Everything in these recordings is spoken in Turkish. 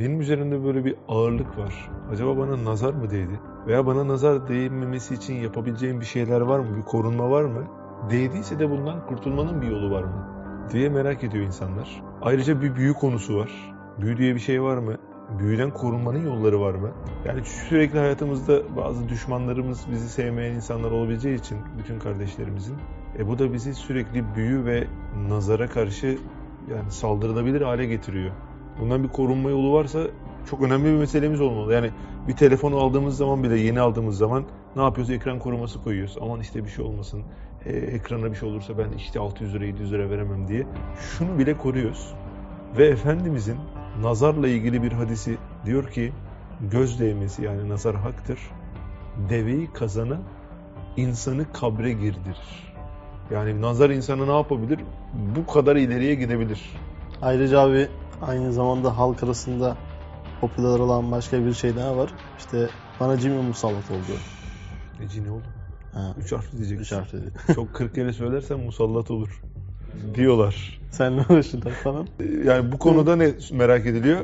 benim üzerimde böyle bir ağırlık var. Acaba bana nazar mı değdi? Veya bana nazar değmemesi için yapabileceğim bir şeyler var mı? Bir korunma var mı? Değdiyse de bundan kurtulmanın bir yolu var mı? diye merak ediyor insanlar. Ayrıca bir büyü konusu var. Büyü diye bir şey var mı? Büyüden korunmanın yolları var mı? Yani sürekli hayatımızda bazı düşmanlarımız bizi sevmeyen insanlar olabileceği için bütün kardeşlerimizin e bu da bizi sürekli büyü ve nazara karşı yani saldırılabilir hale getiriyor. Bundan bir korunma yolu varsa çok önemli bir meselemiz olmalı. Yani bir telefonu aldığımız zaman bile yeni aldığımız zaman ne yapıyoruz? Ekran koruması koyuyoruz. Aman işte bir şey olmasın. E, ekrana bir şey olursa ben işte 600 lira 700 lira veremem diye. Şunu bile koruyoruz. Ve Efendimizin nazarla ilgili bir hadisi diyor ki göz değmesi yani nazar haktır. Deveyi kazana insanı kabre girdirir. Yani nazar insanı ne yapabilir? Bu kadar ileriye gidebilir. Ayrıca abi aynı zamanda halk arasında popüler olan başka bir şey daha var. İşte bana cin musallat oldu. E cini oldu. Ha, Üç harfli diyeceksin. üç harf dedi. Çok 40 kere söylersen musallat olur. Diyorlar. Senle uğraşırlar falan. Yani bu konuda ne merak ediliyor?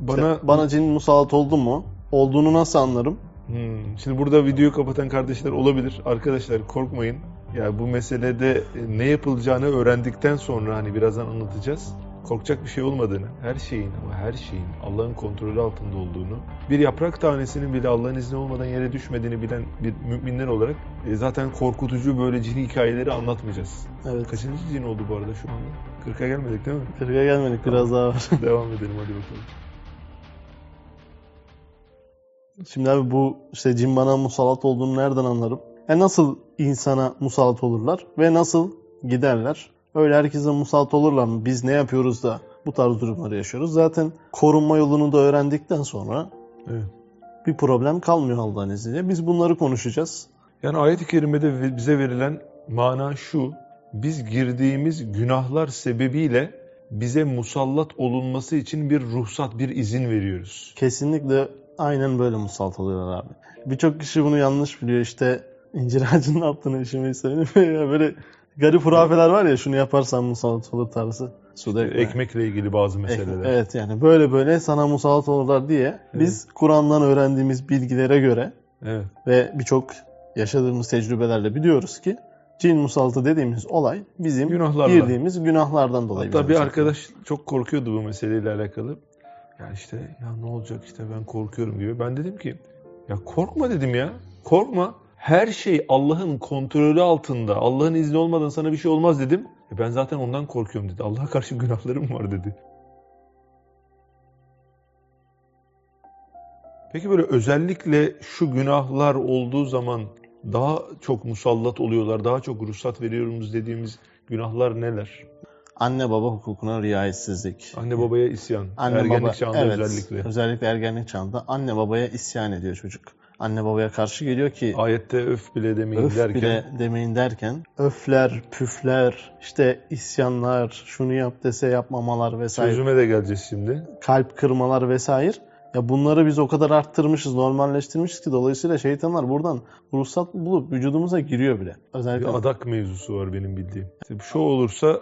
Bana İşte bana cin musallat oldu mu? Olduğunu nasıl anlarım? Hmm, Şimdi burada videoyu kapatan kardeşler olabilir. Arkadaşlar korkmayın. Ya bu meselede ne yapılacağını öğrendikten sonra hani birazdan anlatacağız. Korkacak bir şey olmadığını, her şeyin ama her şeyin Allah'ın kontrolü altında olduğunu, bir yaprak tanesinin bile Allah'ın izni olmadan yere düşmediğini bilen bir müminler olarak e, zaten korkutucu böyle cin hikayeleri anlatmayacağız. Evet. Kaçıncı cin oldu bu arada şu anda? 40'a gelmedik değil mi? Kırığa gelmedik biraz daha var. Devam edelim hadi bakalım. Şimdi abi bu işte cin bana musallat olduğunu nereden anlarım? E nasıl insana musallat olurlar ve nasıl giderler? Öyle herkese musallat olurlar mı? Biz ne yapıyoruz da bu tarz durumları yaşıyoruz? Zaten korunma yolunu da öğrendikten sonra Evet. bir problem kalmıyor Allah'ın izniyle. Biz bunları konuşacağız. Yani ayet-i kerimede bize verilen mana şu. Biz girdiğimiz günahlar sebebiyle bize musallat olunması için bir ruhsat, bir izin veriyoruz. Kesinlikle aynen böyle musallat oluyorlar abi. Birçok kişi bunu yanlış biliyor. İşte incir ağacının altına işemeyi söylemiyor ya. Böyle garip hurafeler var ya şunu yaparsan musallat olur tarzı. Suda ekmek. Ekmekle ilgili bazı meseleler. Evet yani böyle böyle sana musallat olurlar diye biz Kur'an'dan öğrendiğimiz bilgilere göre Evet. ve birçok yaşadığımız tecrübelerle biliyoruz ki cin musallatı dediğimiz olay bizim Günahlarla. girdiğimiz günahlardan dolayı. Hatta bir arkadaş çok korkuyordu bu meseleyle alakalı. Ya işte ya ne olacak işte ben korkuyorum diyor. Ben dedim ki ya korkma dedim ya. Korkma. Her şey Allah'ın kontrolü altında. Allah'ın izni olmadan sana bir şey olmaz dedim. E ben zaten ondan korkuyorum dedi. Allah'a karşı günahlarım var dedi. Peki böyle özellikle şu günahlar olduğu zaman daha çok musallat oluyorlar, daha çok ruhsat veriyoruz dediğimiz günahlar neler? Anne baba hukukuna riayetsizlik. Anne babaya isyan. Anne Ergenlik baba, çağında evet, özellikle. Özellikle ergenlik çağında anne babaya isyan ediyor çocuk. Anne babaya karşı geliyor ki Ayette öf bile demeyin öf derken bile demeyin derken öfler, püfler, işte isyanlar, şunu yap dese yapmamalar vesaire. çözüme de geleceğiz şimdi. kalp kırmalar vesaire. Ya bunları biz o kadar arttırmışız, normalleştirmişiz ki dolayısıyla şeytanlar buradan ruhsat bulup vücudumuza giriyor bile. Özellikle Bir adak mevzusu var benim bildiğim. İşte şu olursa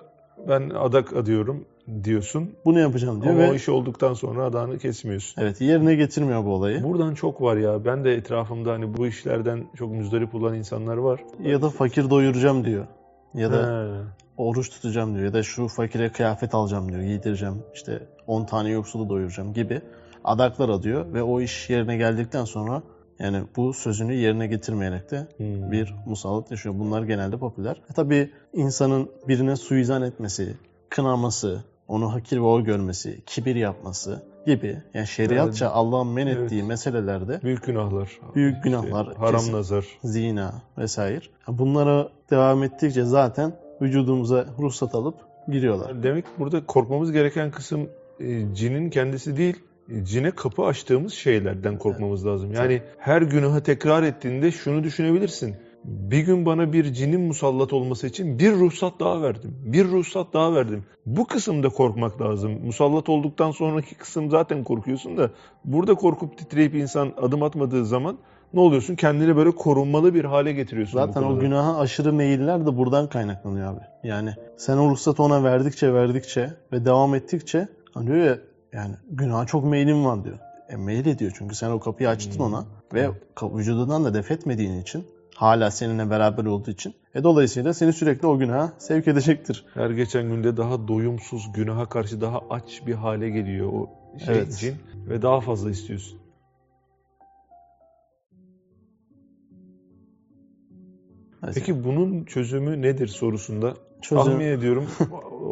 ben adak adıyorum diyorsun. bunu yapacağım diyor Ama o ve iş olduktan sonra adağını kesmiyorsun. evet yerine getirmiyor bu olayı. Buradan çok var ya. Ben de etrafımda hani bu işlerden çok müzdarip olan insanlar var. Ya da fakir doyuracağım diyor. Ya da He. oruç tutacağım diyor. Ya da şu fakire kıyafet alacağım diyor. Giydireceğim. İşte 10 tane yoksulu doyuracağım gibi adaklar adıyor ve o iş yerine geldikten sonra yani bu sözünü yerine getirmeyerek de Hmm. bir musallat yaşıyor. Bunlar genelde popüler. E tabii insanın birine suizan etmesi, kınaması, onu hakir ve hor görmesi, kibir yapması gibi yani şeriatça Allah'ın men Evet. ettiği meselelerde Büyük günahlar. Büyük günahlar, haram kesin. nazar. zina vesaire. Bunlara devam ettikçe zaten vücudumuza ruhsat alıp giriyorlar. Demek burada korkmamız gereken kısım e, cinin kendisi değil, e, cine kapı açtığımız şeylerden korkmamız lazım. Yani her günahı tekrar ettiğinde şunu düşünebilirsin. Bir gün bana bir cinin musallat olması için bir ruhsat daha verdim. Bir ruhsat daha verdim. Bu kısımda korkmak lazım. Musallat olduktan sonraki kısım zaten korkuyorsun da burada korkup titreyip insan adım atmadığı zaman ne oluyorsun? Kendini böyle korunmalı bir hale getiriyorsun. Zaten o günaha aşırı meyiller de buradan kaynaklanıyor abi. Yani sen o ruhsatı ona verdikçe verdikçe ve devam ettikçe hani diyor ya Yani günaha çok meylim var diyor. E meyil ediyor çünkü sen o kapıyı açtın Hmm. ona ve vücudundan da def etmediğin için hala seninle beraber olduğu için e dolayısıyla seni sürekli o günaha sevk edecektir. Her geçen günde daha doyumsuz, günaha karşı daha aç bir hale geliyor o şey Evet. cin ve daha fazla istiyorsun. Peki bunun çözümü nedir sorusunda çözüm, tahmin ediyorum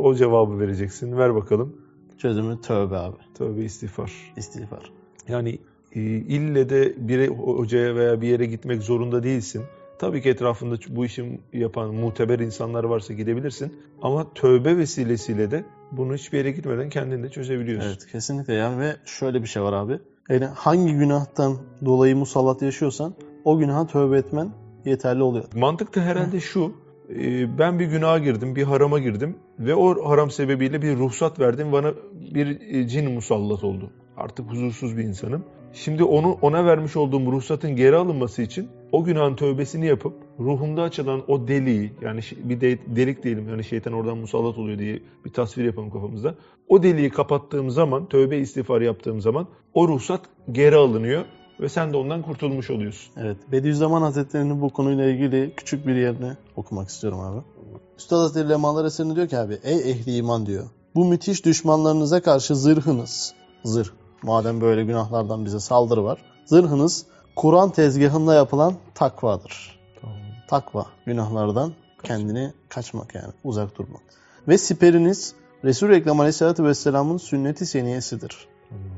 o cevabı vereceksin. Ver bakalım. çözümü tövbe abi. Tövbe istiğfar. İstiğfar. Yani ille de bir hocaya veya bir yere gitmek zorunda değilsin. Tabii ki etrafında bu işi yapan muteber insanlar varsa gidebilirsin. Ama tövbe vesilesiyle de bunu hiçbir yere gitmeden kendin de çözebiliyorsun. Evet kesinlikle ya ve şöyle bir şey var abi. Yani hangi günahtan dolayı musallat yaşıyorsan o günaha tövbe etmen yeterli oluyor. Mantık da herhalde şu. e, Ben bir günaha girdim, bir harama girdim ve o haram sebebiyle bir ruhsat verdim. Bana bir e, cin musallat oldu. Artık huzursuz bir insanım. Şimdi onu ona vermiş olduğum ruhsatın geri alınması için o günahın tövbesini yapıp ruhumda açılan o deliği yani şi- bir de, delik diyelim yani şeytan oradan musallat oluyor diye bir tasvir yapalım kafamızda. O deliği kapattığım zaman tövbe istiğfar yaptığım zaman o ruhsat geri alınıyor ve sen de ondan kurtulmuş oluyorsun. Evet Bediüzzaman Hazretleri'nin bu konuyla ilgili küçük bir yerini okumak istiyorum abi. Üstad Hazretleri Lemalar eserinde diyor ki abi ey ehli iman diyor. Bu müthiş düşmanlarınıza karşı zırhınız. Zırh. Madem böyle günahlardan bize saldırı var. Zırhınız Kur'an tezgahında yapılan takvadır. Tamam. Takva günahlardan kendini kaçmak yani uzak durmak. Ve siperiniz Resul-i Ekrem Aleyhisselatü Vesselam'ın sünneti seniyesidir.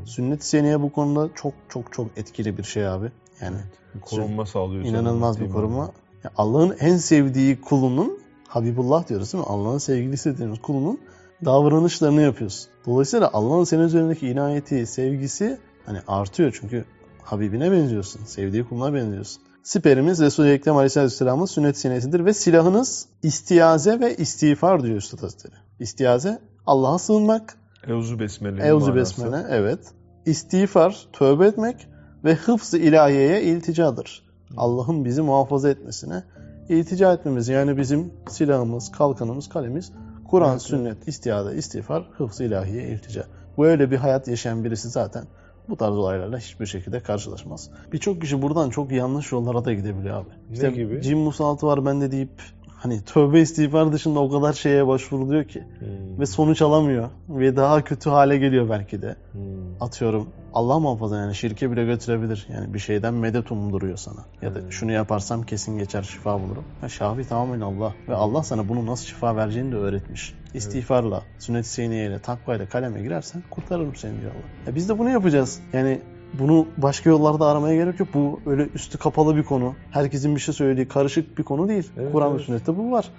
Sünnet-i seniye bu konuda çok çok çok etkili bir şey abi. Yani Bir korunma sağlıyor. inanılmaz bir koruma. Ya Allah'ın en sevdiği kulunun Habibullah diyoruz değil mi? Allah'ın sevgilisi dediğimiz kulunun davranışlarını yapıyorsun. Dolayısıyla Allah'ın senin üzerindeki inayeti, sevgisi hani artıyor çünkü Habibine benziyorsun. Sevdiği kuluna benziyorsun. Siperimiz Resul-i Ekrem Aleyhisselam'ın sünnet senesidir ve silahınız istiaze ve istiğfar diyor Üstad Hazretleri. İstiaze Allah'a sığınmak, Euzu besmele. Evzu besmele evet. İstiğfar, tövbe etmek ve hıfz-ı ilahiyeye ilticadır. Allah'ın bizi muhafaza etmesine iltica etmemiz. Yani bizim silahımız, kalkanımız, kalemiz Kur'an, Evet, sünnet, istiade, istiğfar, hıfz-ı ilahiye iltica. Bu öyle bir hayat yaşayan birisi zaten bu tarz olaylarla hiçbir şekilde karşılaşmaz. Birçok kişi buradan çok yanlış yollara da gidebiliyor abi. Ne gibi? Cin musallatı var bende deyip hani tövbe istiğfar dışında o kadar şeye başvuruluyor ki Hmm. ve sonuç alamıyor ve daha kötü hale geliyor belki de. Hmm. Atıyorum Allah muhafaza yani şirke bile götürebilir. Yani bir şeyden medet umduruyor sana. Ya da Hmm. şunu yaparsam kesin geçer şifa bulurum. Ha, şafi tamamen Allah. Ve Allah sana bunu nasıl şifa vereceğini de öğretmiş. İstiğfarla, sünnet-i seniyeyle, takvayla kaleme girersen kurtarırım seni diyor Allah. Ya biz de bunu yapacağız. Yani bunu başka yollarda aramaya gerek yok. Bu öyle üstü kapalı bir konu. Herkesin bir şey söylediği karışık bir konu değil. Evet, Kur'an ve evet. sünnette bu var.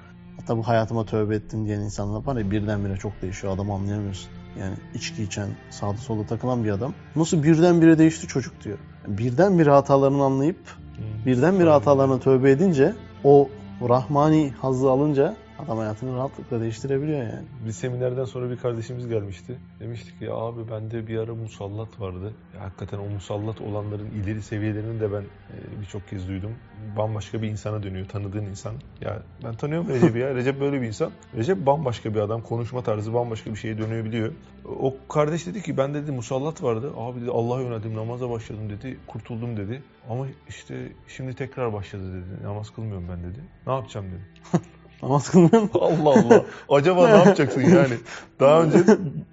Bu hayatıma tövbe ettim diyen insanlar var ya birdenbire çok değişiyor. Adamı anlayamıyorsun. Yani içki içen, sağda solda takılan bir adam. Nasıl birdenbire değişti çocuk diyor. Birdenbire hatalarını anlayıp birdenbire hatalarına tövbe edince o rahmani hazzı alınca adam hayatını rahatlıkla değiştirebiliyor yani. Bir seminerden sonra bir kardeşimiz gelmişti. Demiştik ya abi bende bir ara musallat vardı. Ya hakikaten o musallat olanların ileri seviyelerini de ben e, birçok kez duydum. Bambaşka bir insana dönüyor tanıdığın insan. Ya ben tanıyorum Recep'i ya. Recep böyle bir insan. Recep bambaşka bir adam. Konuşma tarzı bambaşka bir şeye dönebiliyor. O kardeş dedi ki ben dedi musallat vardı. Abi dedi Allah'a yöneldim namaza başladım dedi. Kurtuldum dedi. Ama işte şimdi tekrar başladı dedi. Namaz kılmıyorum ben dedi. Ne yapacağım dedi. Namaz kılmıyor musun? Allah Allah. Acaba ne yapacaksın yani? Daha önce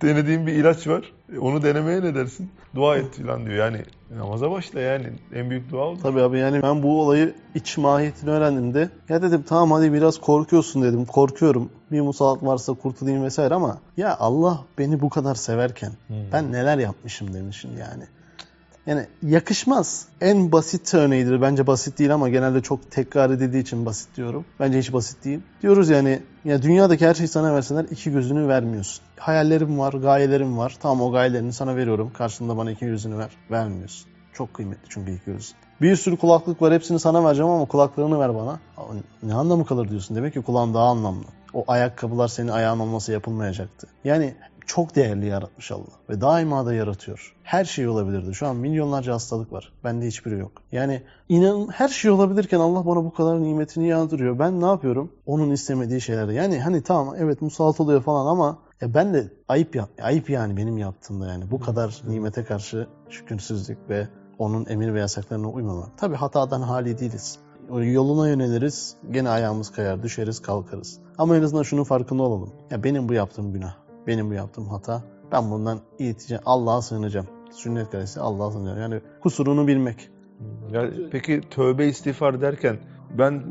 denediğim bir ilaç var. Onu denemeye ne dersin? Dua et falan diyor. Yani namaza başla yani. En büyük dua o. Tabii abi yani ben bu olayı iç mahiyetini öğrendiğimde ya dedim tamam hadi biraz korkuyorsun dedim. Korkuyorum. Bir musallat varsa kurtulayım vesaire ama ya Allah beni bu kadar severken Hmm. ben neler yapmışım demişim yani. Yani yakışmaz. En basit örneğidir. Bence basit değil ama genelde çok tekrar edildiği için basit diyorum. Bence hiç basit değil. Diyoruz yani ya dünyadaki her şeyi sana verseler iki gözünü vermiyorsun. Hayallerim var, gayelerim var. Tamam o gayelerini sana veriyorum. Karşılığında bana iki gözünü ver. Vermiyorsun. Çok kıymetli çünkü iki göz. Bir sürü kulaklık var hepsini sana vereceğim ama kulaklarını ver bana. Ne anlamı kalır diyorsun. Demek ki kulağın daha anlamlı. O ayakkabılar senin ayağın olması yapılmayacaktı. Yani çok değerli yaratmış Allah ve daima da yaratıyor. Her şey olabilirdi. Şu an milyonlarca hastalık var. Bende hiçbiri yok. Yani inan her şey olabilirken Allah bana bu kadar nimetini yağdırıyor. Ben ne yapıyorum? Onun istemediği şeylerde. Yani hani tamam evet musallat oluyor falan ama E ben de ayıp yap ayıp yani benim yaptığımda yani bu kadar nimete karşı şükürsüzlük ve onun emir ve yasaklarına uymamak. Tabii hatadan hali değiliz. Yoluna yöneliriz, gene ayağımız kayar, düşeriz, kalkarız. Ama en azından şunun farkında olalım. Ya benim bu yaptığım günah, benim bu yaptığım hata. Ben bundan iteceğim, Allah'a sığınacağım. Sünnet kalesi Allah'a sığınacağım. Yani kusurunu bilmek. Ya peki tövbe istiğfar derken ben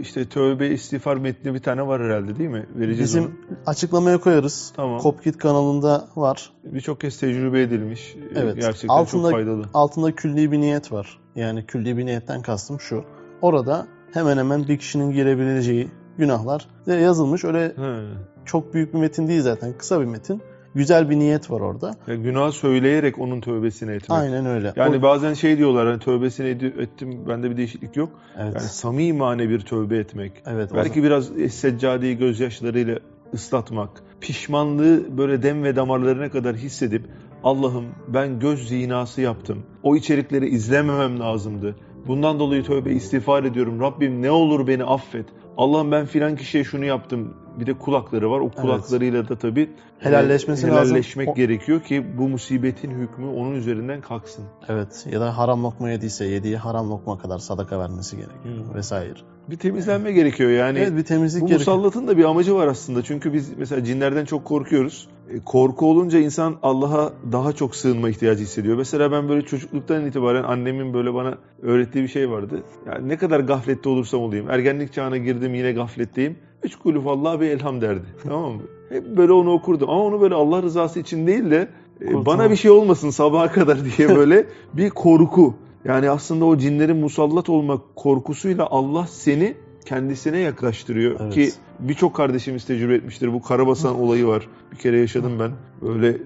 işte tövbe istiğfar metni bir tane var herhalde değil mi? Vereceğiz Bizim onu. açıklamaya koyarız. Tamam. Kopkit kanalında var. Birçok kez tecrübe edilmiş. Evet. Gerçekten altında, çok faydalı. Altında külli bir niyet var. Yani külli bir niyetten kastım şu. Orada hemen hemen bir kişinin girebileceği günahlar yazılmış. Öyle He. çok büyük bir metin değil zaten. Kısa bir metin. Güzel bir niyet var orada. Ya günah söyleyerek onun tövbesini etmek. Aynen öyle. Yani O- bazen şey diyorlar hani tövbesini ettim bende bir değişiklik yok. evet. Yani samimane bir tövbe etmek. evet. Belki biraz seccadeyi gözyaşlarıyla ıslatmak. Pişmanlığı böyle dem ve damarlarına kadar hissedip Allah'ım ben göz zinası yaptım. O içerikleri izlememem lazımdı. Bundan dolayı tövbe istiğfar ediyorum. Rabbim ne olur beni affet. Allah'ım ben filan kişiye şunu yaptım. Bir de kulakları var. O kulaklarıyla da tabii Helalleşmesi e, lazım. helalleşmek O- gerekiyor ki bu musibetin hükmü onun üzerinden kalksın. Evet. Ya da haram lokma yediyse yediği haram lokma kadar sadaka vermesi gerekiyor. Hı. Vesaire. Bir temizlenme gerekiyor yani. evet bir temizlik Bu gerekiyor. musallatın da bir amacı var aslında. Çünkü biz mesela cinlerden çok korkuyoruz. E, Korku olunca insan Allah'a daha çok sığınma ihtiyacı hissediyor. Mesela ben böyle çocukluktan itibaren annemin böyle bana öğrettiği bir şey vardı. Yani ne kadar gaflette olursam olayım. Ergenlik çağına girdim yine gafletteyim. Üç kulüf Allah bir elham derdi. Tamam mı? Hep böyle onu okurdum. Ama onu böyle Allah rızası için değil de e, Kurtulmak. bana bir şey olmasın sabaha kadar diye böyle bir korku. Yani aslında o cinlerin musallat olma korkusuyla Allah seni kendisine yaklaştırıyor Evet. ki birçok kardeşimiz tecrübe etmiştir. Bu karabasan olayı var. Bir kere yaşadım ben. Böyle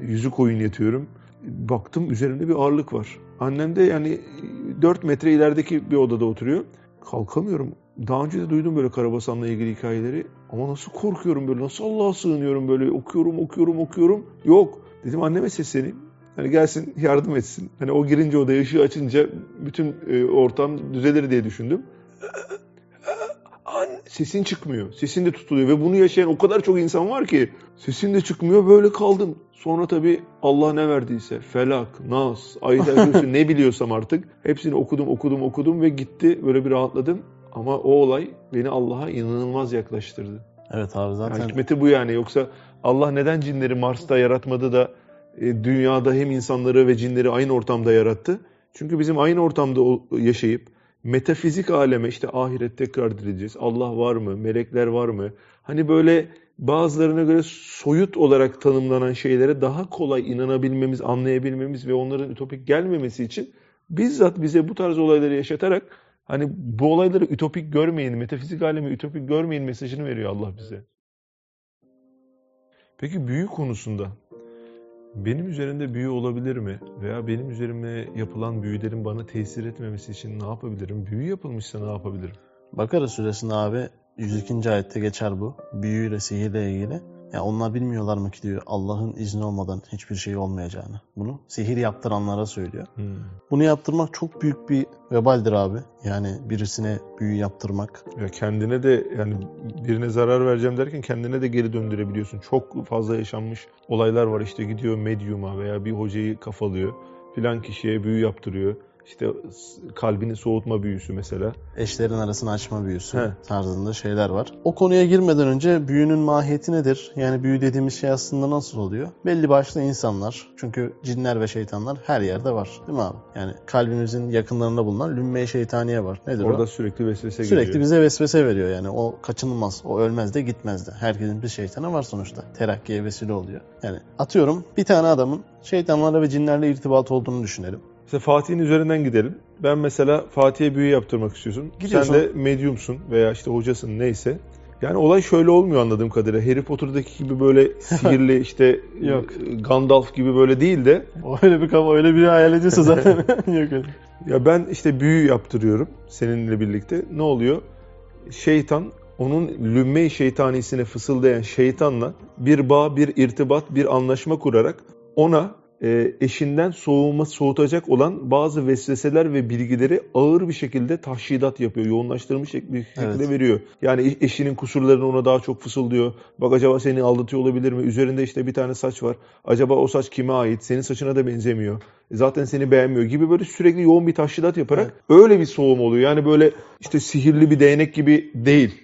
yüzük oyun yatıyorum. Baktım üzerimde bir ağırlık var. Annem de yani 4 metre ilerideki bir odada oturuyor. Kalkamıyorum. Daha önce de duydum böyle karabasanla ilgili hikayeleri. Ama nasıl korkuyorum böyle, nasıl Allah'a sığınıyorum böyle okuyorum, okuyorum, okuyorum. Yok. Dedim anneme sesleneyim. Hani gelsin yardım etsin. Hani o girince odaya ışığı açınca bütün e, ortam düzelir diye düşündüm. Sesin çıkmıyor. Sesin de tutuluyor ve bunu yaşayan o kadar çok insan var ki sesin de çıkmıyor böyle kaldım. Sonra tabii Allah ne verdiyse Felak, Nas, Ayet ne biliyorsam artık hepsini okudum okudum okudum ve gitti böyle bir rahatladım. Ama o olay beni Allah'a inanılmaz yaklaştırdı. Evet abi Yani zaten hikmeti bu yani. Yoksa Allah neden cinleri Mars'ta yaratmadı da e, dünyada hem insanları ve cinleri aynı ortamda yarattı? Çünkü bizim aynı ortamda yaşayıp metafizik aleme işte ahiret tekrar dirileceğiz. Allah var mı? Melekler var mı? Hani böyle bazılarına göre soyut olarak tanımlanan şeylere daha kolay inanabilmemiz, anlayabilmemiz ve onların ütopik gelmemesi için bizzat bize bu tarz olayları yaşatarak hani bu olayları ütopik görmeyin, metafizik alemi ütopik görmeyin mesajını veriyor Allah bize. Peki büyü konusunda benim üzerinde büyü olabilir mi? Veya benim üzerime yapılan büyülerin bana tesir etmemesi için ne yapabilirim? Büyü yapılmışsa ne yapabilirim? Bakara suresinde abi 102. ayette geçer bu. Büyüyle, sihirle ilgili. Ya onlar bilmiyorlar mı ki diyor Allah'ın izni olmadan hiçbir şey olmayacağını. Bunu sihir yaptıranlara söylüyor. Hmm. Bunu yaptırmak çok büyük bir vebaldir abi. Yani birisine büyü yaptırmak. Ya kendine de yani birine zarar vereceğim derken kendine de geri döndürebiliyorsun. Çok fazla yaşanmış olaylar var. İşte gidiyor medyuma veya bir hocayı kafalıyor. Filan kişiye büyü yaptırıyor. İşte kalbini soğutma büyüsü mesela. Eşlerin arasını açma büyüsü He. tarzında şeyler var. O konuya girmeden önce büyünün mahiyeti nedir? Yani büyü dediğimiz şey aslında nasıl oluyor? Belli başlı insanlar, çünkü cinler ve şeytanlar her yerde var değil mi abi? Yani kalbimizin yakınlarında bulunan lümme şeytaniye var. Nedir Orada o? sürekli vesvese Sürekli geliyor. bize vesvese veriyor yani. O kaçınılmaz. O ölmez de gitmez de. Herkesin bir şeytanı var sonuçta. Terakkiye vesile oluyor. Yani atıyorum bir tane adamın şeytanlarla ve cinlerle irtibat olduğunu düşünelim. Mesela Fatih'in üzerinden gidelim. Ben mesela Fatih'e büyü yaptırmak istiyorsun. Gidiyorsun. Sen de medyumsun veya işte hocasın neyse. Yani olay şöyle olmuyor anladığım kadarıyla. Harry Potter'daki gibi böyle sihirli işte Yok. e, Gandalf gibi böyle değil de öyle bir kafa, öyle biri hayal ediyorsa zaten yok öyle. ya ben işte büyü yaptırıyorum seninle birlikte. Ne oluyor? Şeytan onun lümme-i şeytanisine fısıldayan şeytanla bir bağ, bir irtibat, bir anlaşma kurarak ona e, eşinden soğuma soğutacak olan bazı vesveseler ve bilgileri ağır bir şekilde tahşidat yapıyor. Yoğunlaştırılmış bir şekilde Evet. veriyor. Yani e- eşinin kusurlarını ona daha çok fısıldıyor. Bak acaba seni aldatıyor olabilir mi? Üzerinde işte bir tane saç var. Acaba o saç kime ait? Senin saçına da benzemiyor. E, Zaten seni beğenmiyor gibi böyle sürekli yoğun bir tahşidat yaparak öyle bir soğum oluyor. Yani böyle işte sihirli bir değnek gibi değil.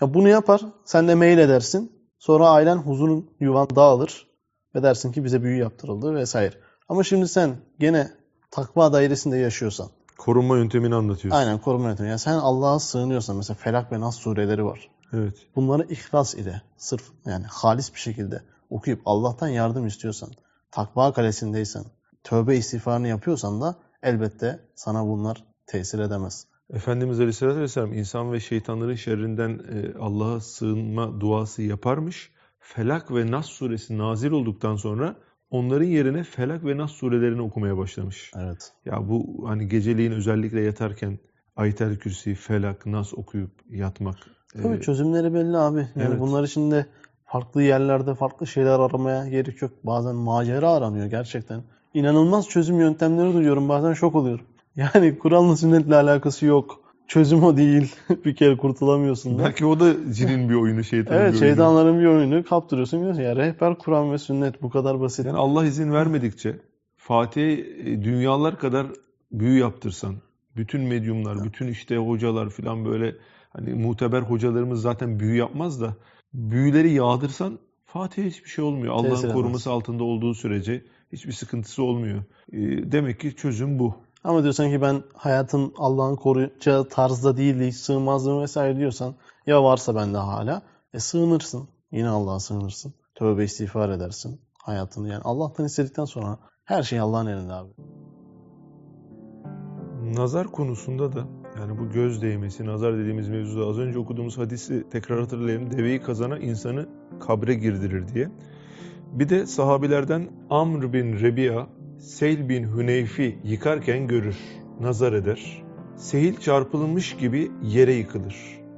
Ya bunu yapar, sen de mail edersin. Sonra ailen huzurun yuvan dağılır ve dersin ki bize büyü yaptırıldı vesaire. Ama şimdi sen gene takva dairesinde yaşıyorsan, Korunma yöntemini anlatıyorsun. aynen koruma yöntemi. Yani sen Allah'a sığınıyorsan mesela Felak ve Nas sureleri var. Evet. Bunları ihlas ile, sırf yani halis bir şekilde okuyup Allah'tan yardım istiyorsan, takva kalesindeysen, tövbe istiğfarını yapıyorsan da elbette sana bunlar tesir edemez. Efendimiz Aleyhisselatü Vesselam insan ve şeytanların şerrinden e, Allah'a sığınma duası yaparmış. Felak ve Nas suresi nazil olduktan sonra onların yerine Felak ve Nas surelerini okumaya başlamış. Evet. Ya bu hani geceliğin özellikle yatarken Ayet-el Kürsi, Felak, Nas okuyup yatmak. e, Tabii çözümleri belli abi. Yani evet. bunlar için de farklı yerlerde farklı şeyler aramaya gerek yok. Bazen macera aranıyor gerçekten. İnanılmaz çözüm yöntemleri duyuyorum. Bazen şok oluyorum. Yani Kur'an'la sünnetle alakası yok. Çözüm o değil. bir kere kurtulamıyorsun da. belki o da cinin bir oyunu, şeytanın Evet bir oyunu. şeytanların bir oyunu kaptırıyorsun. Diyorsun ya rehber Kur'an ve sünnet bu kadar basit. Yani Allah izin vermedikçe Fatih'e e, dünyalar kadar büyü yaptırsan, bütün medyumlar, bütün işte hocalar falan böyle hani muteber hocalarımız zaten büyü yapmaz da büyüleri yağdırsan Fatih'e hiçbir şey olmuyor. Allah'ın koruması altında olduğu sürece hiçbir sıkıntısı olmuyor. E, Demek ki çözüm bu. Ama diyorsan ki ben hayatın Allah'ın koruyacağı tarzda değildi, hiç sığmazdım vesaire diyorsan ya varsa bende hala e sığınırsın. Yine Allah'a sığınırsın. Tövbe istiğfar edersin. Hayatını yani Allah'tan istedikten sonra her şey Allah'ın elinde abi. Nazar konusunda da yani bu göz değmesi, nazar dediğimiz mevzuda az önce okuduğumuz hadisi tekrar hatırlayalım. Deveyi kazana insanı kabre girdirir diye. Bir de sahabilerden Amr bin Rebi'a, Seyl bin Hüneyfi yıkarken görür, nazar eder. Sehil çarpılmış gibi yere yıkılır.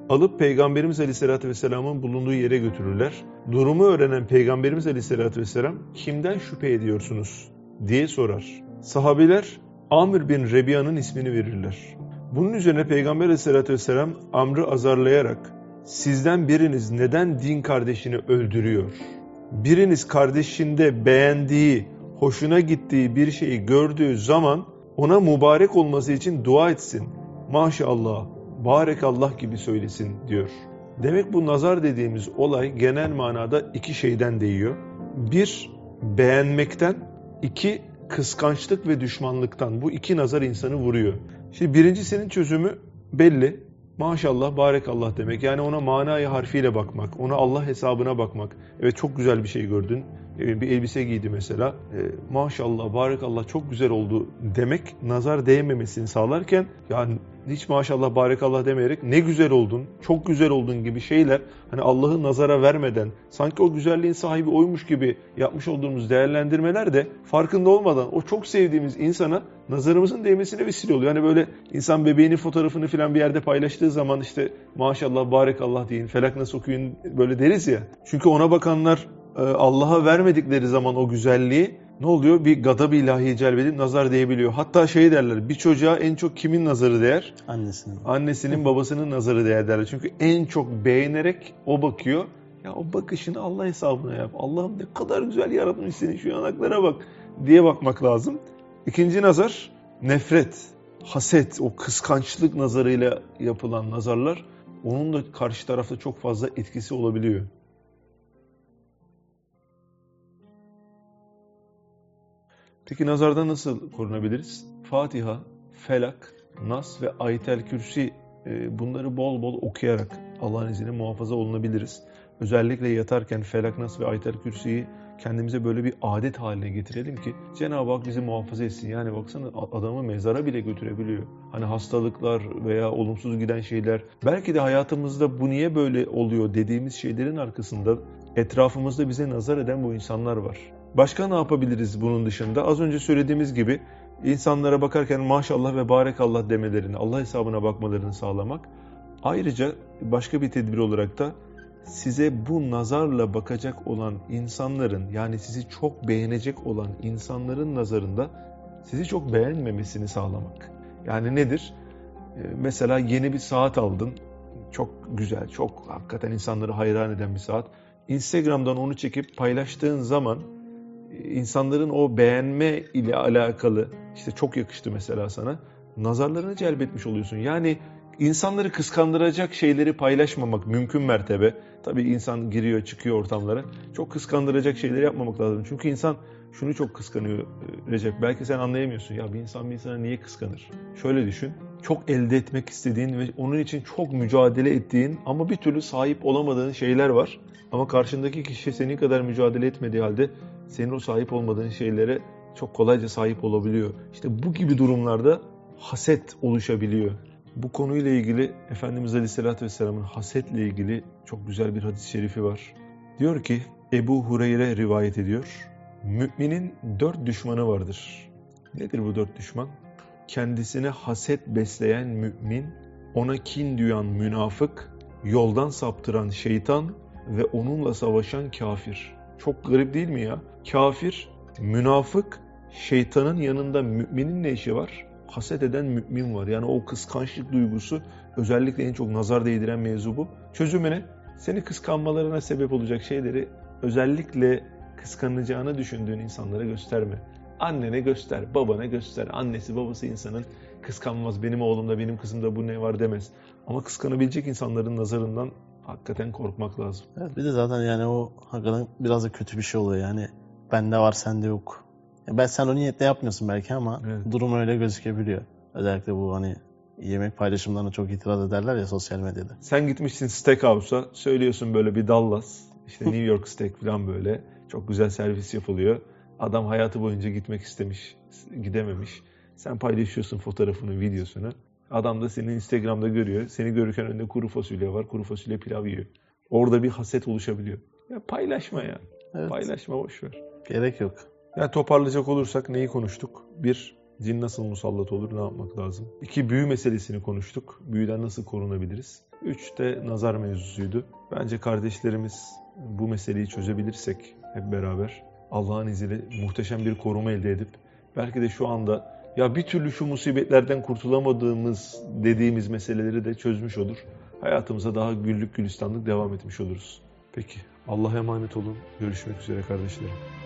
Alıp Peygamberimiz Aleyhisselatü Vesselam'ın bulunduğu yere götürürler. Durumu öğrenen Peygamberimiz Aleyhisselatü Vesselam kimden şüphe ediyorsunuz diye sorar. Sahabiler Amr bin Rebia'nın ismini verirler. Bunun üzerine Peygamber Aleyhisselatü Vesselam Amr'ı azarlayarak sizden biriniz neden din kardeşini öldürüyor? Biriniz kardeşinde beğendiği, hoşuna gittiği bir şeyi gördüğü zaman ona mübarek olması için dua etsin. Maşallah, barekallah gibi söylesin diyor. Demek bu nazar dediğimiz olay genel manada iki şeyden değiyor. Bir, beğenmekten, iki, kıskançlık ve düşmanlıktan. Bu iki nazar insanı vuruyor. Şimdi birincisinin çözümü belli. Maşallah, barekallah demek. Yani ona manayı harfiyle bakmak, ona Allah hesabına bakmak. Evet çok güzel bir şey gördün. Bir elbise giydi mesela. Maşallah, barekallah çok güzel oldu demek nazar değmemesini sağlarken yani hiç maşallah, barekallah demeyerek ne güzel oldun, çok güzel oldun gibi şeyler hani Allah'ı nazara vermeden sanki o güzelliğin sahibi oymuş gibi yapmış olduğumuz değerlendirmeler de farkında olmadan o çok sevdiğimiz insana nazarımızın değmesine vesile oluyor. Yani böyle insan bebeğinin fotoğrafını falan bir yerde paylaştığı zaman işte maşallah barekallah deyin, felak nasıl okuyun böyle deriz ya. Çünkü ona bakanlar Allah'a vermedikleri zaman o güzelliği ne oluyor? Bir gadab-ı ilahiye celbedip nazar değebiliyor. Hatta şey derler bir çocuğa en çok kimin nazarı değer? Annesinin. Annesinin babasının nazarı değer derler. Çünkü en çok beğenerek o bakıyor. Ya o bakışını Allah hesabına yap. Allah'ım ne kadar güzel yaratmış seni şu yanaklara bak diye bakmak lazım. İkinci nazar nefret, haset, o kıskançlık nazarıyla yapılan nazarlar onun da karşı tarafta çok fazla etkisi olabiliyor. Peki nazardan nasıl korunabiliriz? Fatiha, Felak, Nas ve Ayet-el Kürsi e, bunları bol bol okuyarak Allah'ın izniyle muhafaza olunabiliriz. Özellikle yatarken Felak, Nas ve Ayet-el Kürsi'yi kendimize böyle bir adet haline getirelim ki Cenab-ı Hak bizi muhafaza etsin. Yani baksana adamı mezara bile götürebiliyor. Hani hastalıklar veya olumsuz giden şeyler. Belki de hayatımızda bu niye böyle oluyor dediğimiz şeylerin arkasında etrafımızda bize nazar eden bu insanlar var. Başka ne yapabiliriz bunun dışında? Az önce söylediğimiz gibi insanlara bakarken maşallah ve barekallah demelerini, Allah hesabına bakmalarını sağlamak. Ayrıca başka bir tedbir olarak da size bu nazarla bakacak olan insanların yani sizi çok beğenecek olan insanların nazarında sizi çok beğenmemesini sağlamak. Yani nedir? Ee, mesela yeni bir saat aldın. Çok güzel, çok hakikaten insanları hayran eden bir saat. Instagram'dan onu çekip paylaştığın zaman insanların o beğenme ile alakalı işte çok yakıştı mesela sana nazarlarını celbetmiş oluyorsun. Yani insanları kıskandıracak şeyleri paylaşmamak mümkün mertebe. Tabii insan giriyor çıkıyor ortamlara. Çok kıskandıracak şeyleri yapmamak lazım. Çünkü insan şunu çok kıskanıyor e, Recep. Belki sen anlayamıyorsun. Ya bir insan bir insana niye kıskanır? Şöyle düşün. Çok elde etmek istediğin ve onun için çok mücadele ettiğin ama bir türlü sahip olamadığın şeyler var. Ama karşındaki kişi senin kadar mücadele etmediği halde senin o sahip olmadığın şeylere çok kolayca sahip olabiliyor. İşte bu gibi durumlarda haset oluşabiliyor. Bu konuyla ilgili Efendimiz Aleyhisselatü Vesselam'ın hasetle ilgili çok güzel bir hadis-i şerifi var. Diyor ki Ebu Hureyre rivayet ediyor. Müminin dört düşmanı vardır. Nedir bu dört düşman? Kendisine haset besleyen mümin, ona kin duyan münafık, yoldan saptıran şeytan ve onunla savaşan kafir. Çok garip değil mi ya? Kafir, münafık, şeytanın yanında müminin ne işi var? Haset eden mümin var. Yani o kıskançlık duygusu özellikle en çok nazar değdiren mevzu bu. Çözümü ne? Seni kıskanmalarına sebep olacak şeyleri özellikle kıskanacağını düşündüğün insanlara gösterme. Annene göster, babana göster. Annesi babası insanın kıskanmaz. Benim oğlumda, benim kızımda bu ne var demez. Ama kıskanabilecek insanların nazarından hakikaten korkmak lazım. Evet bir de zaten yani o hakikaten biraz da kötü bir şey oluyor yani. Bende var sende yok. Ya ben sen o niyetle yapmıyorsun belki ama Evet. durum öyle gözükebiliyor. Özellikle bu hani yemek paylaşımlarına çok itiraz ederler ya sosyal medyada. Sen gitmişsin steakhouse'a, söylüyorsun böyle bir Dallas, işte New York steak falan böyle. Çok güzel servis yapılıyor. Adam hayatı boyunca gitmek istemiş, gidememiş. Sen paylaşıyorsun fotoğrafını, videosunu. Adam da seni Instagram'da görüyor. Seni görürken önünde kuru fasulye var, kuru fasulye pilav yiyor. Orada bir haset oluşabiliyor. Ya paylaşma ya. Evet. Paylaşma boş ver. Gerek yok. Yani toparlayacak olursak neyi konuştuk? Bir, cin nasıl musallat olur, ne yapmak lazım? İki, büyü meselesini konuştuk. Büyüden nasıl korunabiliriz? Üç de nazar mevzusuydu. Bence kardeşlerimiz bu meseleyi çözebilirsek hep beraber Allah'ın izniyle muhteşem bir koruma elde edip belki de şu anda ya bir türlü şu musibetlerden kurtulamadığımız dediğimiz meseleleri de çözmüş olur. Hayatımıza daha güllük gülistanlık devam etmiş oluruz. Peki Allah'a emanet olun. Görüşmek üzere kardeşlerim.